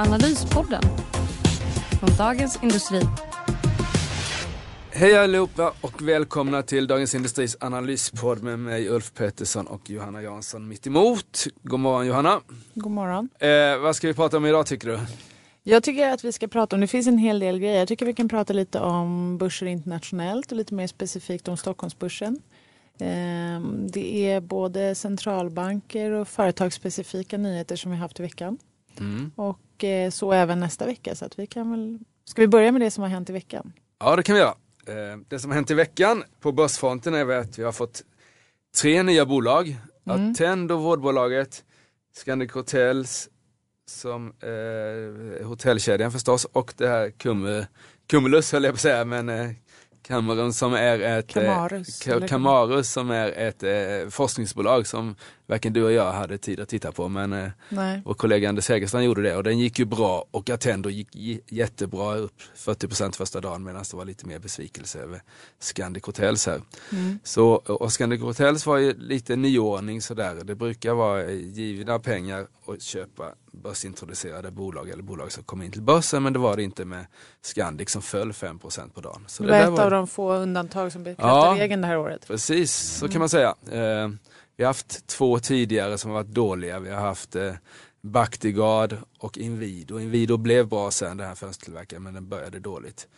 Analyspodden från Dagens Industri. Hej allihopa och välkomna till Dagens Industris analyspodd med mig Ulf Pettersson och Johanna Jansson mitt emot. God morgon Johanna. God morgon. Eh, vad ska vi prata om idag tycker du? Jag tycker att vi ska prata om, det finns en hel del grejer. Jag tycker vi kan prata lite om börser internationellt och lite mer specifikt om Stockholmsbörsen. Eh, det är både centralbanker och företagsspecifika nyheter som vi haft i veckan. Mm. Och eh, så även nästa vecka. Så att vi kan väl... Ska vi börja med det som har hänt i veckan? Ja det kan vi göra. Eh, det som har hänt i veckan på börsfronten är att vi har fått tre nya bolag. Mm. Attendo, vårdbolaget, Scandic Hotels, som eh, hotellkedjan förstås, och det här Cum, Cumulus höll jag på att säga, men eh, Cameron som är ett eh, Camarus, eller- Camarus som är ett eh, forskningsbolag som varken du och jag hade tid att titta på men eh, Nej. vår kollega Anders Hägerstrand gjorde det och den gick ju bra och Attendo gick jättebra upp 40% första dagen medan det var lite mer besvikelse över Scandic Hotels här. Mm. Så, och Scandic Hotels var ju lite nyordning sådär. Det brukar vara givna pengar att köpa börsintroducerade bolag eller bolag som kommer in till börsen men det var det inte med Scandic som föll 5% på dagen. Så Det var ett av de få undantag som bekräftar Ja. regeln det här året. Precis, så kan man säga. Eh, vi har haft två tidigare som har varit dåliga. Vi har haft eh, Bactiguard och Inwido. Inwido blev bra sen, den här fönstertillverkaren, men den började dåligt.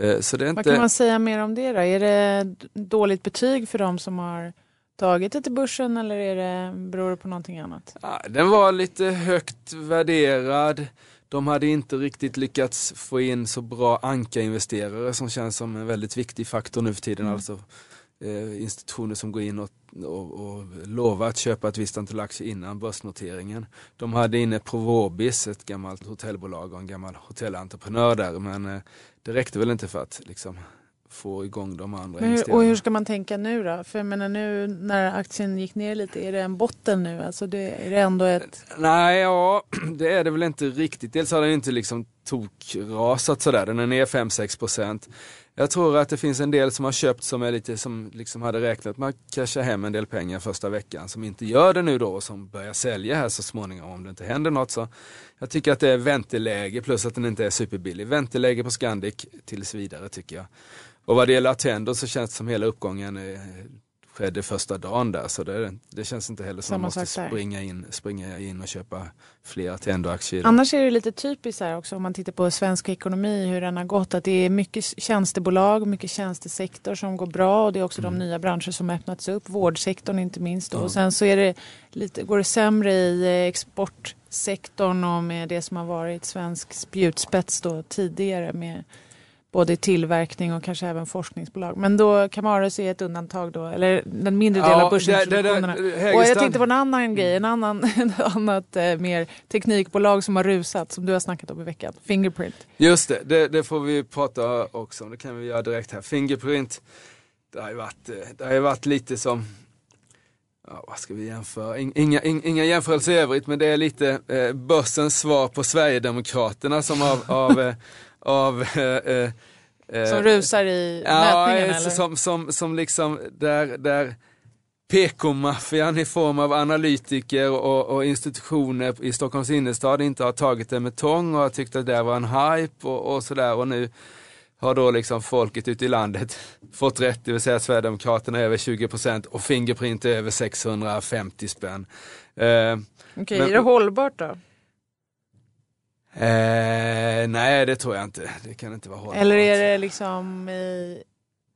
Eh, så det är Vad inte... kan man säga mer om det då? Är det dåligt betyg för de som har tagit det till börsen eller är det, beror det på någonting annat? Ja, den var lite högt värderad. De hade inte riktigt lyckats få in så bra ankarinvesterare som känns som en väldigt viktig faktor nu för tiden. Mm. Alltså institutioner som går in och, och, och lovar att köpa ett visst antal aktier innan börsnoteringen. De hade inne Provobis, ett gammalt hotellbolag och en gammal hotellentreprenör där men eh, det räckte väl inte för att liksom, få igång de andra Men hur, och hur ska man tänka nu då? För jag menar nu när aktien gick ner lite, är det en botten nu? Alltså det, är det ändå ett... Nej, ja, det är det väl inte riktigt. Dels har den inte liksom tokrasat sådär, den är ner 5-6 procent. Jag tror att det finns en del som har köpt som är lite som liksom hade räknat med att casha hem en del pengar första veckan som inte gör det nu då och som börjar sälja här så småningom om det inte händer något. Så jag tycker att det är vänteläge plus att den inte är superbillig. Vänteläge på Scandic tills vidare tycker jag. Och vad det gäller Attendo så känns det som hela uppgången eh, skedde första dagen där så det, det känns inte heller som Samma att man måste springa in, springa in och köpa fler Attendo-aktier. Annars är det lite typiskt här också om man tittar på svensk ekonomi, hur den har gått. Att det är mycket tjänstebolag, mycket tjänstesektor som går bra och det är också de nya branscher som öppnats upp. Vårdsektorn inte minst. Då. Ja. Och sen så är det lite, går det sämre i eh, exportsektorn och med det som har varit svensk spjutspets då tidigare med både tillverkning och kanske även forskningsbolag. Men då Camarus är ett undantag då, eller den mindre delen Ja, av börsintroduktionerna. Och jag tänkte på en annan grej, en annan, ett annat eh, mer teknikbolag som har rusat som du har snackat om i veckan. Fingerprint. Just det, det, det får vi prata också om. Det kan vi göra direkt här. Fingerprint, det har ju varit, eh, det har ju varit lite som, ja, vad ska vi jämföra? In- Inga, in, inga jämförelser i övrigt, men det är lite eh, börsens svar på Sverigedemokraterna som av, av, eh, av eh, eh, eh, Som rusar i Ja, mätningen eh, eller? som, som, som liksom där, där PK-maffian i form av analytiker och, och institutioner i Stockholms innerstad inte har tagit det med tång och har tyckt att det var en hype och, och sådär och nu har då liksom folket ute i landet fått rätt, det vill säga Sverigedemokraterna över 20% och Fingerprint över 650 spänn. Eh, Okej, men- är det hållbart då? Eh, nej, det tror jag inte. Det kan inte vara hållbart. Eller är det liksom i,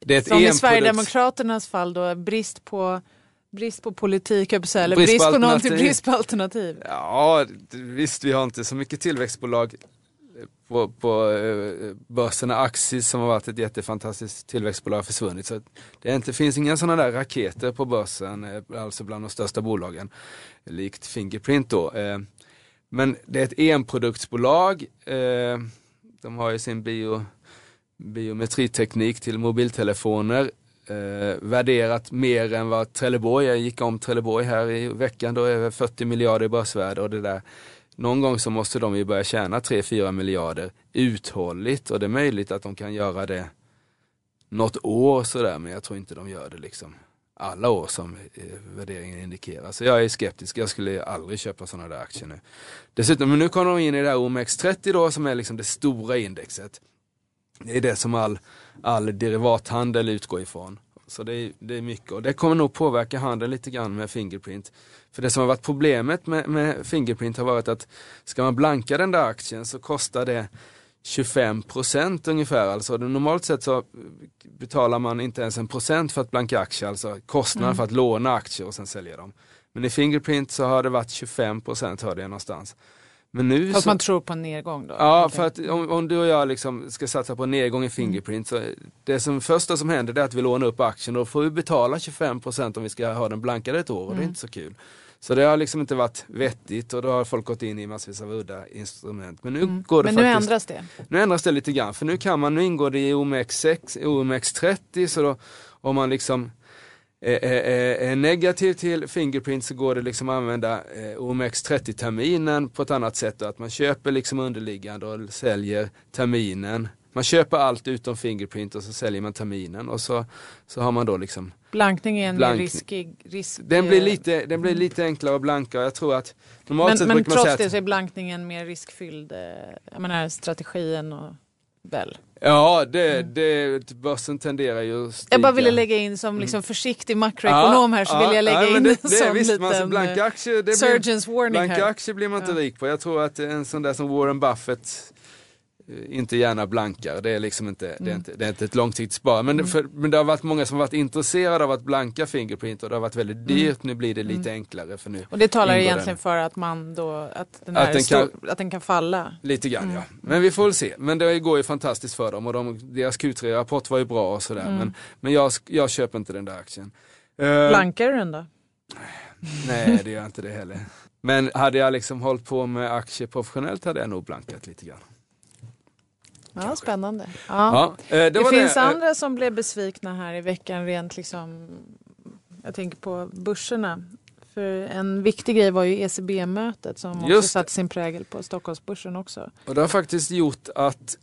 det som i Sverigedemokraternas fall då, brist på Brist på politik, jag säga, eller Brist brist på på, någonting, brist på alternativ. Ja, visst vi har inte så mycket tillväxtbolag på, på eh, börsen. Axis som har varit ett jättefantastiskt tillväxtbolag har försvunnit. Så det inte, finns inga sådana där raketer på börsen, eh, alltså bland de största bolagen. Likt Fingerprint då. Men det är ett enproduktsbolag. Eh, de har ju sin bio, biometriteknik till mobiltelefoner. Eh, värderat mer än vad Trelleborg, jag gick om Trelleborg här i veckan, då över 40 miljarder i börsvärde och det där. Någon gång så måste de ju börja tjäna 3-4 miljarder uthålligt och det är möjligt att de kan göra det något år sådär men jag tror inte de gör det liksom alla år som eh, värderingen indikerar. Så jag är skeptisk, jag skulle aldrig köpa sådana där aktier nu. Dessutom, men nu kommer de in i det här OMX30 då som är liksom det stora indexet. Det är det som all, all derivathandel utgår ifrån. Så det är, det är mycket och det kommer nog påverka handeln lite grann med Fingerprint. För det som har varit problemet med, med Fingerprint har varit att ska man blanka den där aktien så kostar det 25 procent ungefär. Alltså normalt sett så betalar man inte ens en procent för att blanka aktier, alltså kostnaden mm. för att låna aktier och sen sälja dem. Men i Fingerprint så har det varit 25 procent hörde jag någonstans. Men nu Fast så... man tror på en nedgång då? Ja, för att om, om, du och jag liksom ska satsa på en nedgång i Fingerprint mm. så det som första som händer är att vi lånar upp aktien och då får vi betala 25 procent om vi ska ha den blankad ett år och mm. det är mm. inte så kul. Så det har liksom inte varit vettigt och då har folk gått in i massvis av udda instrument. Men nu mm. går det Men faktiskt, nu ändras det? Nu ändras det lite grann för nu kan man, nu ingår det i OMX6, OMX30 så då om man liksom är, är, är, negativ till Fingerprint så går det liksom att använda eh, OMX30-terminen på ett annat sätt. Då, att man köper liksom underliggande och säljer terminen. Man köper allt utom Fingerprint och så säljer man terminen och så, så har man då liksom Blankning är en blankning. riskig... Risk, den, blir lite, den blir lite enklare att blanka jag tror att normalt men, sett Men trots det så är blankningen mer riskfylld, eh, jag menar strategin och väl? Ja, det, det, börsen tenderar ju att stiga. Jag bara ville lägga in som liksom mm. försiktig makroekonom här så ja, vill jag lägga ja, in det, det, som visst, liten blanka aktier, det blir, warning blanka här. aktier blir man inte ja. rik på. Jag tror att en sån där som Warren Buffett Eh, inte gärna blankar. Det är liksom inte, mm. det är mm. inte, det är inte ett långsiktigt sparande. Men, mm. För, men det har varit många som varit intresserade av att blanka Fingerprint och det har varit väldigt mm. dyrt. Nu blir det lite mm. enklare för nu. Och det talar egentligen den. för att man då, att den, att den, kan, att den kan falla? Lite grann ja. Men vi får väl se. Men det går ju fantastiskt för dem och de, deras Q3-rapport var ju bra och sådär. Men, men jag, jag köper inte den där aktien. Uh, Blankar du den då? Nej, det gör jag inte det heller. Men hade jag liksom hållit på med aktier professionellt hade jag nog blankat lite grann. Ja, spännande. Ja. ja eh, det, det finns det. Eh, andra som blev besvikna här i veckan rent liksom, jag tänker på börserna. För en viktig grej var ju ECB-mötet som också Just. satte sin prägel på Stockholmsbörsen också. Och det har faktiskt gjort att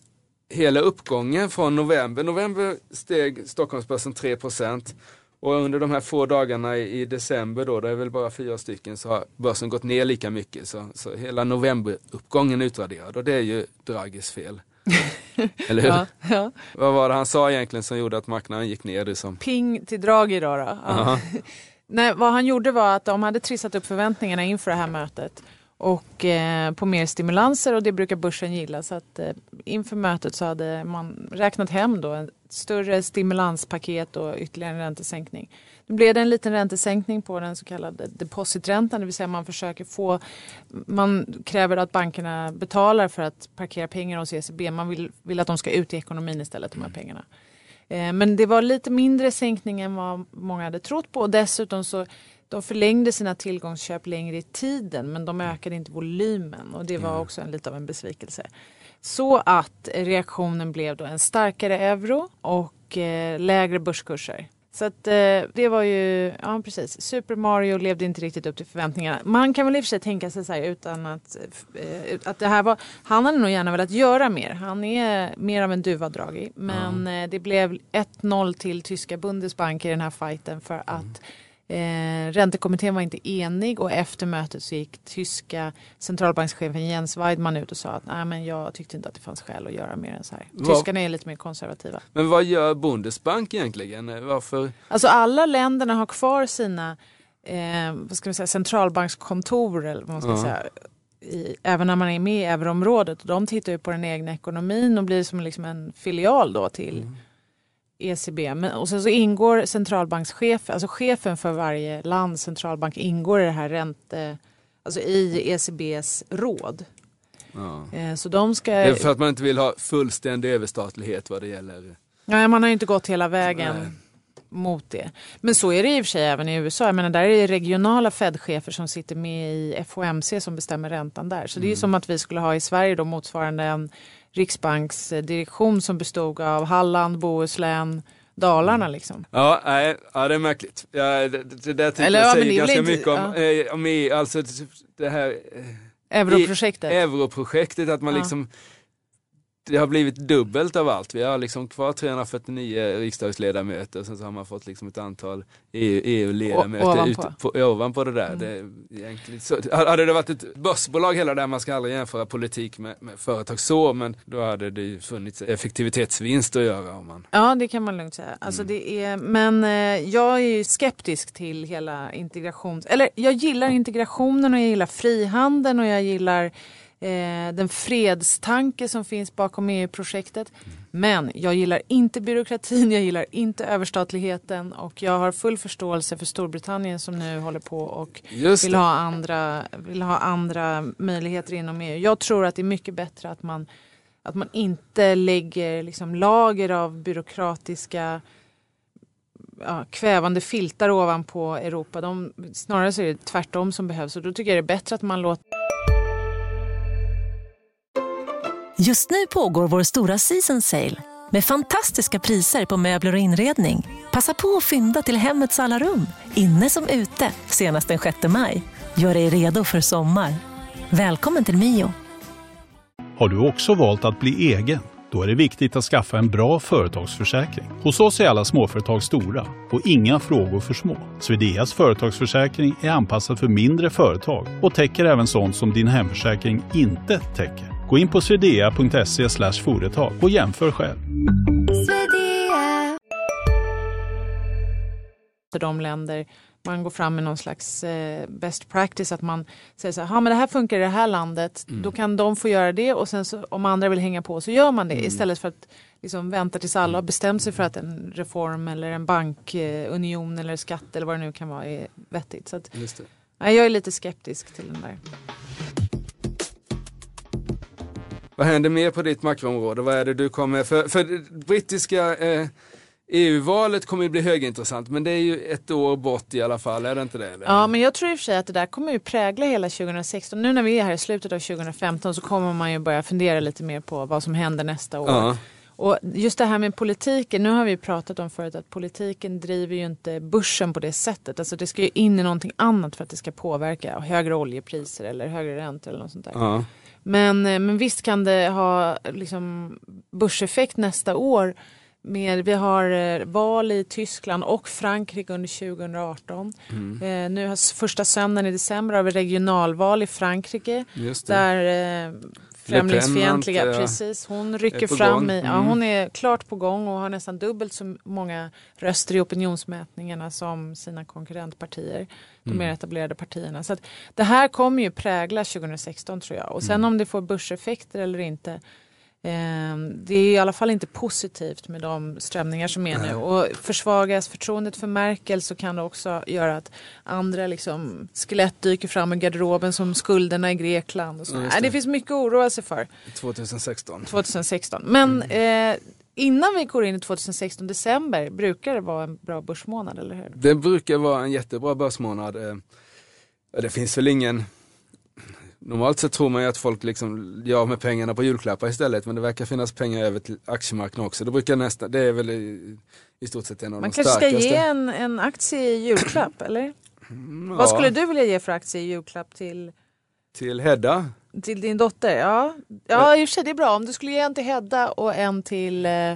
hela uppgången från november, november steg Stockholmsbörsen 3 och under de här få dagarna i december då, det är väl bara fyra stycken, så har börsen gått ner lika mycket. Så, så hela novemberuppgången är utraderad och det är ju Draghis fel. Eller hur? Ja, ja. Vad var det han sa egentligen som gjorde att marknaden gick ner? Det som... Ping till Draghi då. då. Ja. Nej, vad han gjorde var att de hade trissat upp förväntningarna inför det här mötet och eh, på mer stimulanser och det brukar börsen gilla. Så att eh, inför mötet så hade man räknat hem då ett större stimulanspaket och ytterligare en räntesänkning. Nu blev det en liten räntesänkning på den så kallade depositräntan, det vill säga man försöker få, man kräver att bankerna betalar för att parkera pengar hos ECB. Man vill, vill att de ska ut i ekonomin istället, de här mm. pengarna. Eh, men det var lite mindre sänkning än vad många hade trott på och dessutom så de förlängde sina tillgångsköp längre i tiden men de ökade inte volymen och det var också en, lite av en besvikelse. Så att reaktionen blev då en starkare euro och eh, lägre börskurser. Så att eh, det var ju, ja precis, Super Mario levde inte riktigt upp till förväntningarna. Man kan väl i och för sig tänka sig så här utan att, eh, att det här var, han hade nog gärna velat göra mer. Han är mer av en duva Draghi. Men mm. det blev 1-0 till tyska Bundesbank i den här fighten för att mm Eh, räntekommittén var inte enig och efter mötet så gick tyska centralbankschefen Jens Weidmann ut och sa att Nej, men jag tyckte inte att det fanns skäl att göra mer än så här. Tyskarna är lite mer konservativa. Men vad gör Bundesbank egentligen? Varför? Alltså alla länderna har kvar sina eh, vad ska vi säga, centralbankskontor eller vad man ska uh -huh. säga. I, även när man är med i euroområdet. De tittar ju på den egna ekonomin och blir som liksom en filial då till mm ECB. Men, och sen så ingår centralbankschefen, alltså chefen för varje lands centralbank ingår i det här ränte, alltså i ECBs råd. Ja. Eh, så de ska... Det är för att man inte vill ha fullständig överstatlighet vad det gäller. Nej, man har inte gått hela vägen. Nej. mot det. Men så är det i och för sig även i USA. Jag menar, där är det regionala Fed-chefer som sitter med i FOMC som bestämmer räntan där. Så det är Mm. som att vi skulle ha i Sverige då motsvarande en riksbanksdirektion som bestod av Halland, Bohuslän, Dalarna liksom. Ja, nej, ja, det är märkligt. Ja, det, det, där tycker Eller, jag ja, säger väl ganska inte- mycket om, eh, om EU, alltså det- här eh, Europrojektet. europrojektet, att man Ja. liksom det har blivit dubbelt av allt. Vi har liksom kvar 349 riksdagsledamöter och sen så har man fått liksom ett antal EU EU-ledamöter O- ovanpå. ute på, ovanpå det där. Det, är egentligen, så, hade det varit ett börsbolag hela där, man ska aldrig jämföra politik med, med företag så, men då hade det ju funnits effektivitetsvinst att göra. Om man, Ja, det kan man lugnt säga. Alltså Mm. det är, men eh, jag är ju skeptisk till hela integrations... Eller jag gillar integrationen och jag gillar frihandeln och jag gillar eh, den fredstanke som finns bakom EU-projektet. Men jag gillar inte byråkratin, jag gillar inte överstatligheten och jag har full förståelse för Storbritannien som nu håller på och vill ha, andra, vill ha andra möjligheter inom EU. Jag tror att det är mycket bättre att man, att man inte lägger liksom lager av byråkratiska ja, kvävande filtar ovanpå Europa. De, snarare så är det tvärtom som behövs och då tycker jag det är bättre att man låter Just nu pågår vår stora season sale med fantastiska priser på möbler och inredning. Passa på att fynda till hemmets alla rum, inne som ute, senast den 6 maj. Gör dig redo för sommar. Välkommen till Mio. Har du också valt att bli egen? Då är det viktigt att skaffa en bra företagsförsäkring. Hos oss är alla småföretag stora och inga frågor för små. Swedeas företagsförsäkring är anpassad för mindre företag och täcker även sånt som din hemförsäkring inte täcker. Gå in på swedea.se företag och jämför själv. de länder man går fram med någon slags eh, best practice att man säger så här, "Ja, men det här funkar i det här landet, då kan de få göra det och sen så, om andra vill hänga på så gör man det istället för att liksom vänta tills alla har bestämt sig för att en reform eller en bankunion eller skatt eller vad det nu kan vara är vettigt. Så att, Just det. nej, jag är lite skeptisk till den där. Vad händer mer på ditt makroområde? Vad är det du kommer, för, för det brittiska eh, EU-valet kommer ju bli högintressant, men det är ju ett år bort i alla fall, är det inte det? Eller? Ja, men jag tror i och för sig att det där kommer ju prägla hela 2016. Nu när vi är här i slutet av 2015 så kommer man ju börja fundera lite mer på vad som händer nästa år. Ja. Och just det här med politiken, nu har vi pratat om förut att politiken driver ju inte börsen på det sättet. Alltså det ska ju in i någonting annat för att det ska påverka högre oljepriser eller högre räntor eller något sånt där. Ja. Men, eh, men visst kan det ha liksom, börseffekt nästa år. Med, vi har eh, val i Tyskland och Frankrike under 2018. Mm. Eh, nu första söndagen i december har vi regionalval i Frankrike. Där eh, främlingsfientliga, precis. Hon rycker fram i, ja, Mm. hon är klart på gång och har nästan dubbelt så många röster i opinionsmätningarna som sina konkurrentpartier. De Mm. mer etablerade partierna. Så att det här kommer ju prägla 2016 tror jag. Och sen Mm. om det får börseffekter eller inte. Eh, det är i alla fall inte positivt med de strömningar som är nu. Och försvagas förtroendet för Merkel så kan det också göra att andra liksom, skelett dyker fram i garderoben som skulderna i Grekland. Och så. Ja, det. det finns mycket att oroa sig för 2016. 2016. Men Mm. eh, innan vi går in i 2016, december, brukar det vara en bra börsmånad, eller hur? Det brukar vara en jättebra börsmånad. eh, Det finns väl ingen Normalt så tror man ju att folk liksom gör av med pengarna på julklappar istället men det verkar finnas pengar över till aktiemarknaden också. Det brukar nästa, det är väl i, i stort sett en av Man de kanske ska starkaste. ge en, en aktie i julklapp, eller? Mm, Vad ja, skulle du vilja ge för aktie i julklapp till, Till Hedda. till din dotter? Ja, ja i och för sig det är bra. Om du skulle ge en till Hedda och en till, eh,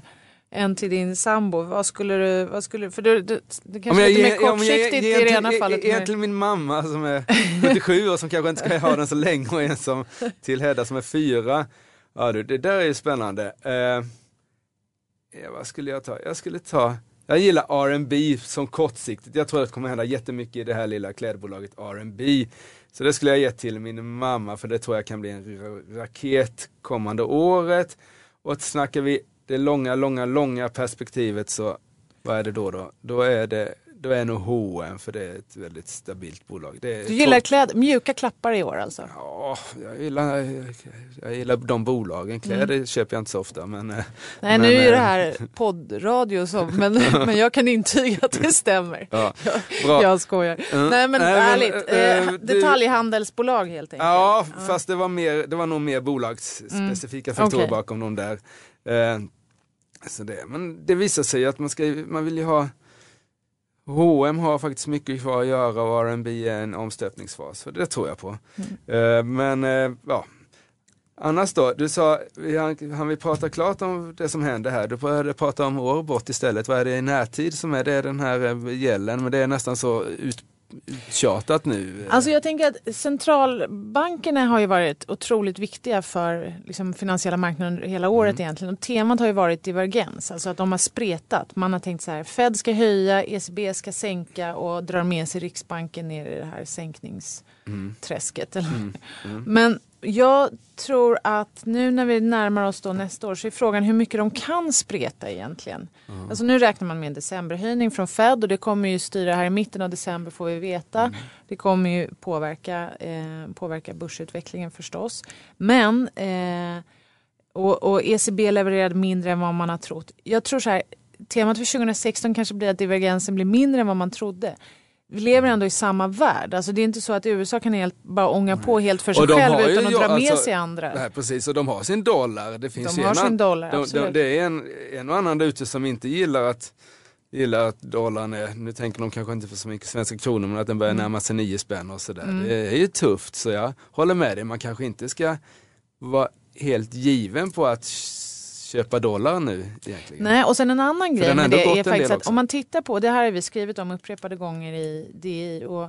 en till din sambo, vad skulle du, vad skulle, för du, du, det kanske är lite mer men jag kortsiktigt ger i det en ena fallet. Med- till min mamma som är 77 och som kanske inte ska ha den så länge och en som till Hedda som är fyra. Ja du, det där är ju spännande. Eh, ja, vad skulle jag ta? Jag skulle ta, jag gillar R&B som kortsiktigt. Jag tror att det kommer hända jättemycket i det här lilla klädbolaget R&B. Så det skulle jag ge till min mamma för det tror jag kan bli en ra- raket kommande året. Och snackar vi det långa, långa, långa perspektivet så vad är det då då? Då är det då är nog H&M för det är ett väldigt stabilt bolag. Du gillar kläd, mjuka klappar i år alltså? Ja, Ja, jag gillar, jag gillar de bolagen. Kläder mm. köper jag inte så ofta. Men, Nej, men, nu är det här poddradio så, men, men jag kan intyga att det stämmer. Ja, bra. Jag skojar. Mm. Nej men Nej, ärligt, äh, detaljhandelsbolag helt enkelt. Ja, ja, fast det var, mer, det var nog mer bolagsspecifika mm. faktorer okay. bakom de där. Eh, så det, men det visar sig att man, ska, man vill ju ha H&M har faktiskt mycket kvar att göra och R&B är en omstöpningsfas, så det tror jag på. Mm. Uh, men uh, ja, annars då, du sa, han, han vill prata klart om det som händer här, du började prata om Orbot istället, vad är det i närtid som är det den här eh, gällen, men det är nästan så ut uttjatat nu? Alltså jag tänker att centralbankerna har ju varit otroligt viktiga för liksom, finansiella marknader hela året mm. egentligen. Och temat har ju varit divergens, alltså att de har spretat. Man har tänkt så här, Fed ska höja, ECB ska sänka och drar med sig Riksbanken ner i det här sänkningsträsket. Mm. mm. Men jag tror att nu när vi närmar oss då nästa år så är frågan hur mycket de kan spreta egentligen. Mm. Alltså nu räknar man med en decemberhöjning från Fed och det kommer ju styra här i mitten av december får vi veta. Mm. Det kommer ju påverka, eh, påverka börsutvecklingen förstås. Men eh, och, och ECB levererade mindre än vad man har trott. Jag tror så här, temat för 2016 kanske blir att divergensen blir mindre än vad man trodde vi lever ändå i samma värld. Alltså det är inte så att USA kan helt, bara ånga på helt för sig själv utan att dra med alltså, sig andra. Nej, precis, och de har sin dollar. Det finns de har sin dollar, de, de, Det är en, en och annan ute som inte gillar att gillar att dollarn är, nu tänker de kanske inte för så mycket svenska kronor, men att den börjar mm. närma sig nio spänn och sådär. Mm. Det är ju tufft, så jag håller med dig. Man kanske inte ska vara helt given på att köpa dollar nu egentligen. Nej, och sen en annan grej med det är faktiskt att om man tittar på, det här har vi skrivit om upprepade gånger i DI, och,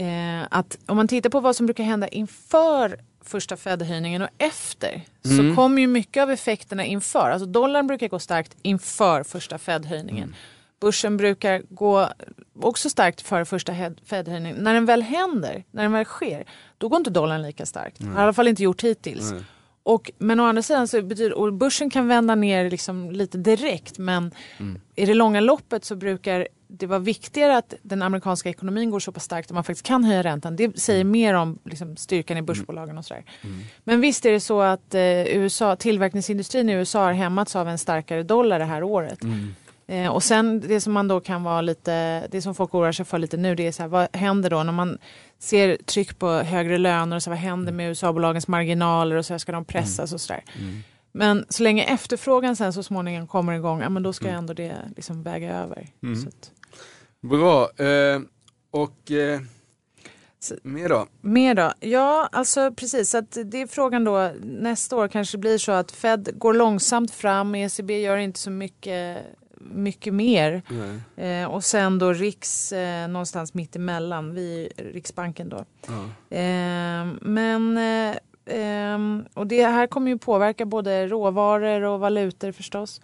eh, att om man tittar på vad som brukar hända inför första Fed-höjningen och efter mm. så kommer ju mycket av effekterna inför. Alltså dollarn brukar gå starkt inför första Fed-höjningen. Mm. Börsen brukar gå också starkt före första Fed-höjningen. När den väl händer, när den väl sker, då går inte dollarn lika starkt. Mm. Har i alla fall inte gjort hittills. Mm. Och, men å andra sidan så betyder och börsen kan vända ner liksom lite direkt men mm. i det långa loppet så brukar det vara viktigare att den amerikanska ekonomin går så pass starkt att man faktiskt kan höja räntan. Det säger mm. mer om liksom, styrkan i börsbolagen och sådär. Mm. Men visst är det så att eh, USA, tillverkningsindustrin i USA har hämmats av en starkare dollar det här året. Mm. Eh, och sen det som man då kan vara lite, det som folk oroar sig för lite nu det är så här, vad händer då när man ser tryck på högre löner och så vad händer med USA-bolagens marginaler och så här, ska de pressas mm. och sådär. Mm. Men så länge efterfrågan sen så småningom kommer igång, ja men då ska mm. ändå det liksom väga över. Mm. Att... Bra, eh, och eh, mer då? Mer då? Ja, alltså precis. Så att det är frågan då, nästa år kanske det blir så att Fed går långsamt fram, ECB gör inte så mycket mycket mer. Eh, och sen då Riks eh, någonstans mitt emellan, vi, Riksbanken då. Ja. Eh, men eh, ehm, och det här kommer ju påverka både råvaror och valutor förstås.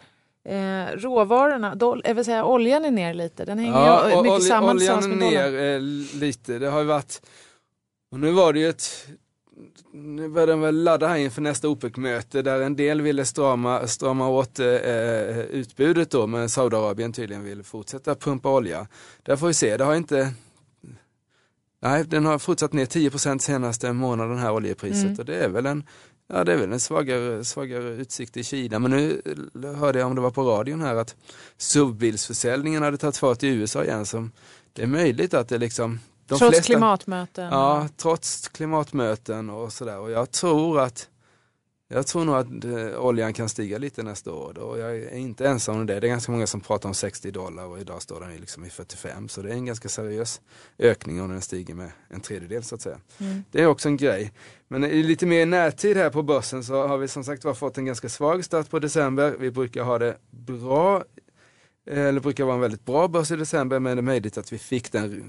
Eh, råvarorna, då, jag vill säga oljan är ner lite. Den hänger ja, ju mycket olj, samman Oljan är ner eh, lite. Det har ju varit, och nu var det ju ett nu börjar den väl ladda här inför nästa OPEC-möte där en del ville strama, strama åt eh, utbudet då men Saudiarabien tydligen vill fortsätta pumpa olja. Där får vi se, det har inte Nej, den har fortsatt ner 10% senaste månaden här oljepriset mm. och det är väl en Ja det är väl en svagare, svagare utsikt i Kina men nu hörde jag om det var på radion här att SUV-bilsförsäljningen hade tagit fart i USA igen. Som, det är möjligt att det liksom de trots flesta, klimatmöten? Ja, trots klimatmöten och sådär. Och jag tror att jag tror nog att eh, oljan kan stiga lite nästa år och jag är inte ensam om det. Det är ganska många som pratar om 60 dollar och idag står den liksom i 45 så det är en ganska seriös ökning om den stiger med en tredjedel så att säga. Mm. Det är också en grej. Men i lite mer närtid här på börsen så har vi som sagt var fått en ganska svag start på december. Vi brukar ha det bra eller eh, brukar vara en väldigt bra börs i december men det är möjligt att vi fick den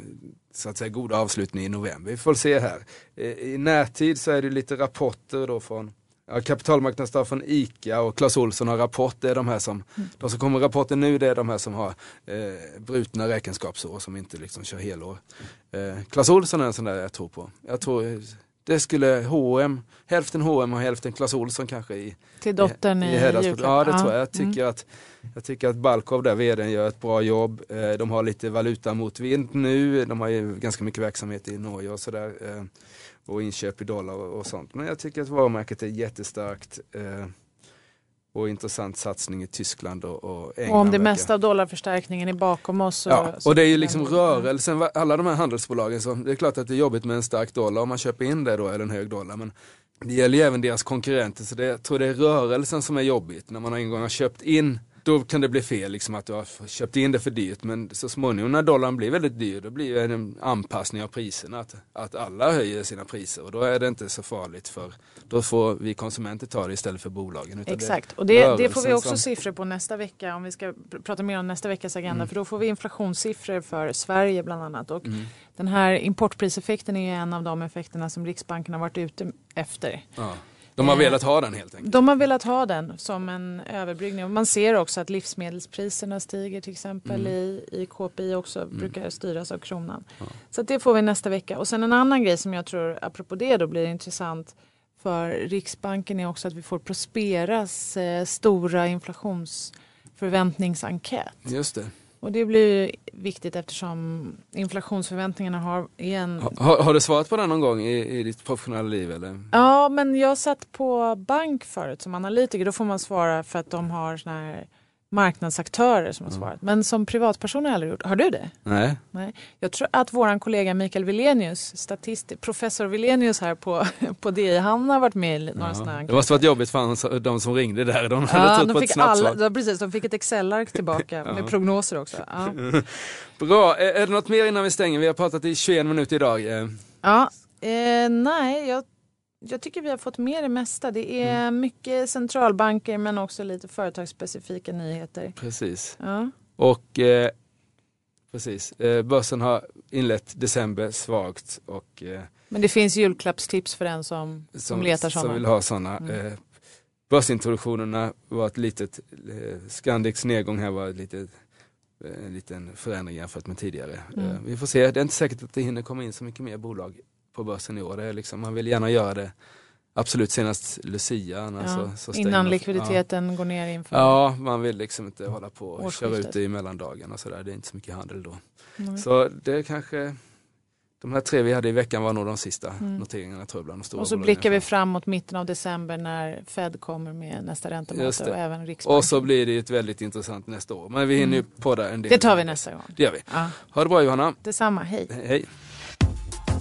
så att säga goda avslutningen i november. Vi får se här. Eh, I närtid så är det lite rapporter då från ja, kapitalmarknadsdag från ICA och Clas Olsson har rapport. Det är de här som, mm. de som kommer rapporter nu det är de här som har eh, brutna räkenskapsår som inte liksom kör helår. Eh, Clas Olsson är en sån där jag tror på. Jag tror det skulle H&M, hälften H&M och hälften Clas Ohlson kanske i, Till dottern i, i Heddas- julklapp. Ja det tror jag. Jag Mm. tycker, att, jag tycker att Balkov där, vdn, gör ett bra jobb. Eh, De har lite valuta mot vind nu. De har ju ganska mycket verksamhet i Norge och sådär. eh, Och inköp i dollar och och sånt. Men jag tycker att varumärket är jättestarkt. Och intressant satsning i Tyskland och, och England. Och om det mesta av dollarförstärkningen är bakom oss. Så, Ja, och det är ju liksom rörelsen, alla de här handelsbolagen, så det är klart att det är jobbigt med en stark dollar om man köper in det då, eller en hög dollar. Men det gäller ju även deras konkurrenter, så det, jag tror det är rörelsen som är jobbigt. När man en gång har köpt in, då kan det bli fel, liksom att du har köpt in det för dyrt. Men så småningom när dollarn blir väldigt dyr, då blir det en anpassning av priserna. Att, att alla höjer sina priser och då är det inte så farligt för, då får vi konsumenter ta det istället för bolagen. Exakt, och det, det får vi också som- siffror på nästa vecka om vi ska pr- prata mer om nästa veckas agenda. Mm. För då får vi inflationssiffror för Sverige bland annat. Och Mm. den här importpriseffekten är en av de effekterna som Riksbanken har varit ute efter. Ja. De har Eh, velat ha den helt enkelt. De har velat ha den som en överbryggning. Man ser också att livsmedelspriserna stiger till exempel Mm. i, i KPI också brukar styras av kronan. Ja. Så det får vi nästa vecka. Och sen en annan grej som jag tror, apropå det då, blir intressant för Riksbanken är också att vi får Prosperas eh, stora inflationsförväntningsenkät. Just det. Och det blir viktigt eftersom inflationsförväntningarna har en Ha- Har, har du svarat på den någon gång i, i ditt professionella liv? Eller? Ja, men jag satt på bank förut som analytiker. Då får man svara för att de har såna här marknadsaktörer som har svarat. Men som privatperson har jag aldrig gjort. Har du det? Nej. Nej. Jag tror att våran kollega Mikael Wilenius, statist, professor Wilenius här på, på DI, han har varit med i några Ja. sådana Det måste varit jobbigt för de som ringde där. De hade Ja, trott de på ett fick, snabbt alla, ja, precis, de fick ett Excel-ark tillbaka Ja. med prognoser också. Ja. Bra, är, är det något mer innan vi stänger? Vi har pratat i 21 minuter idag. Eh, Ja, eh, nej, jag, jag tycker vi har fått med det mesta. Det är Mm. mycket centralbanker men också lite företagsspecifika nyheter. Precis. Ja. Och eh, precis, eh, börsen har inlett december svagt och eh, Men det finns julklappstips för den som, som, som, letar som sådana. vill ha sådana. Mm. Eh, börsintroduktionerna var ett litet, eh, Scandics nedgång här var ett litet eh, en liten förändring jämfört med tidigare. Mm. Vi får se, det är inte säkert att det hinner komma in så mycket mer bolag på börsen i år. Är liksom, man vill gärna göra det absolut senast Lucia. Ja, så, så Innan likviditeten går ner inför. Ja. ja, man vill liksom inte hålla på och köra ut det i mellandagarna och sådär. Det är inte så mycket handel då. Mm. Så det kanske, de här tre vi hade i veckan var nog de sista Mm. noteringarna tror jag bland de stora Och så bolagen. blickar vi fram mot mitten av december när Fed kommer med nästa räntemöte och även Riksbanken. Och så blir det ett väldigt intressant nästa år. Men vi hinner ju podda en del. Det tar vi nästa gång. Det gör vi. Ja, Ha det bra Johanna. detsamma, hej. Hej.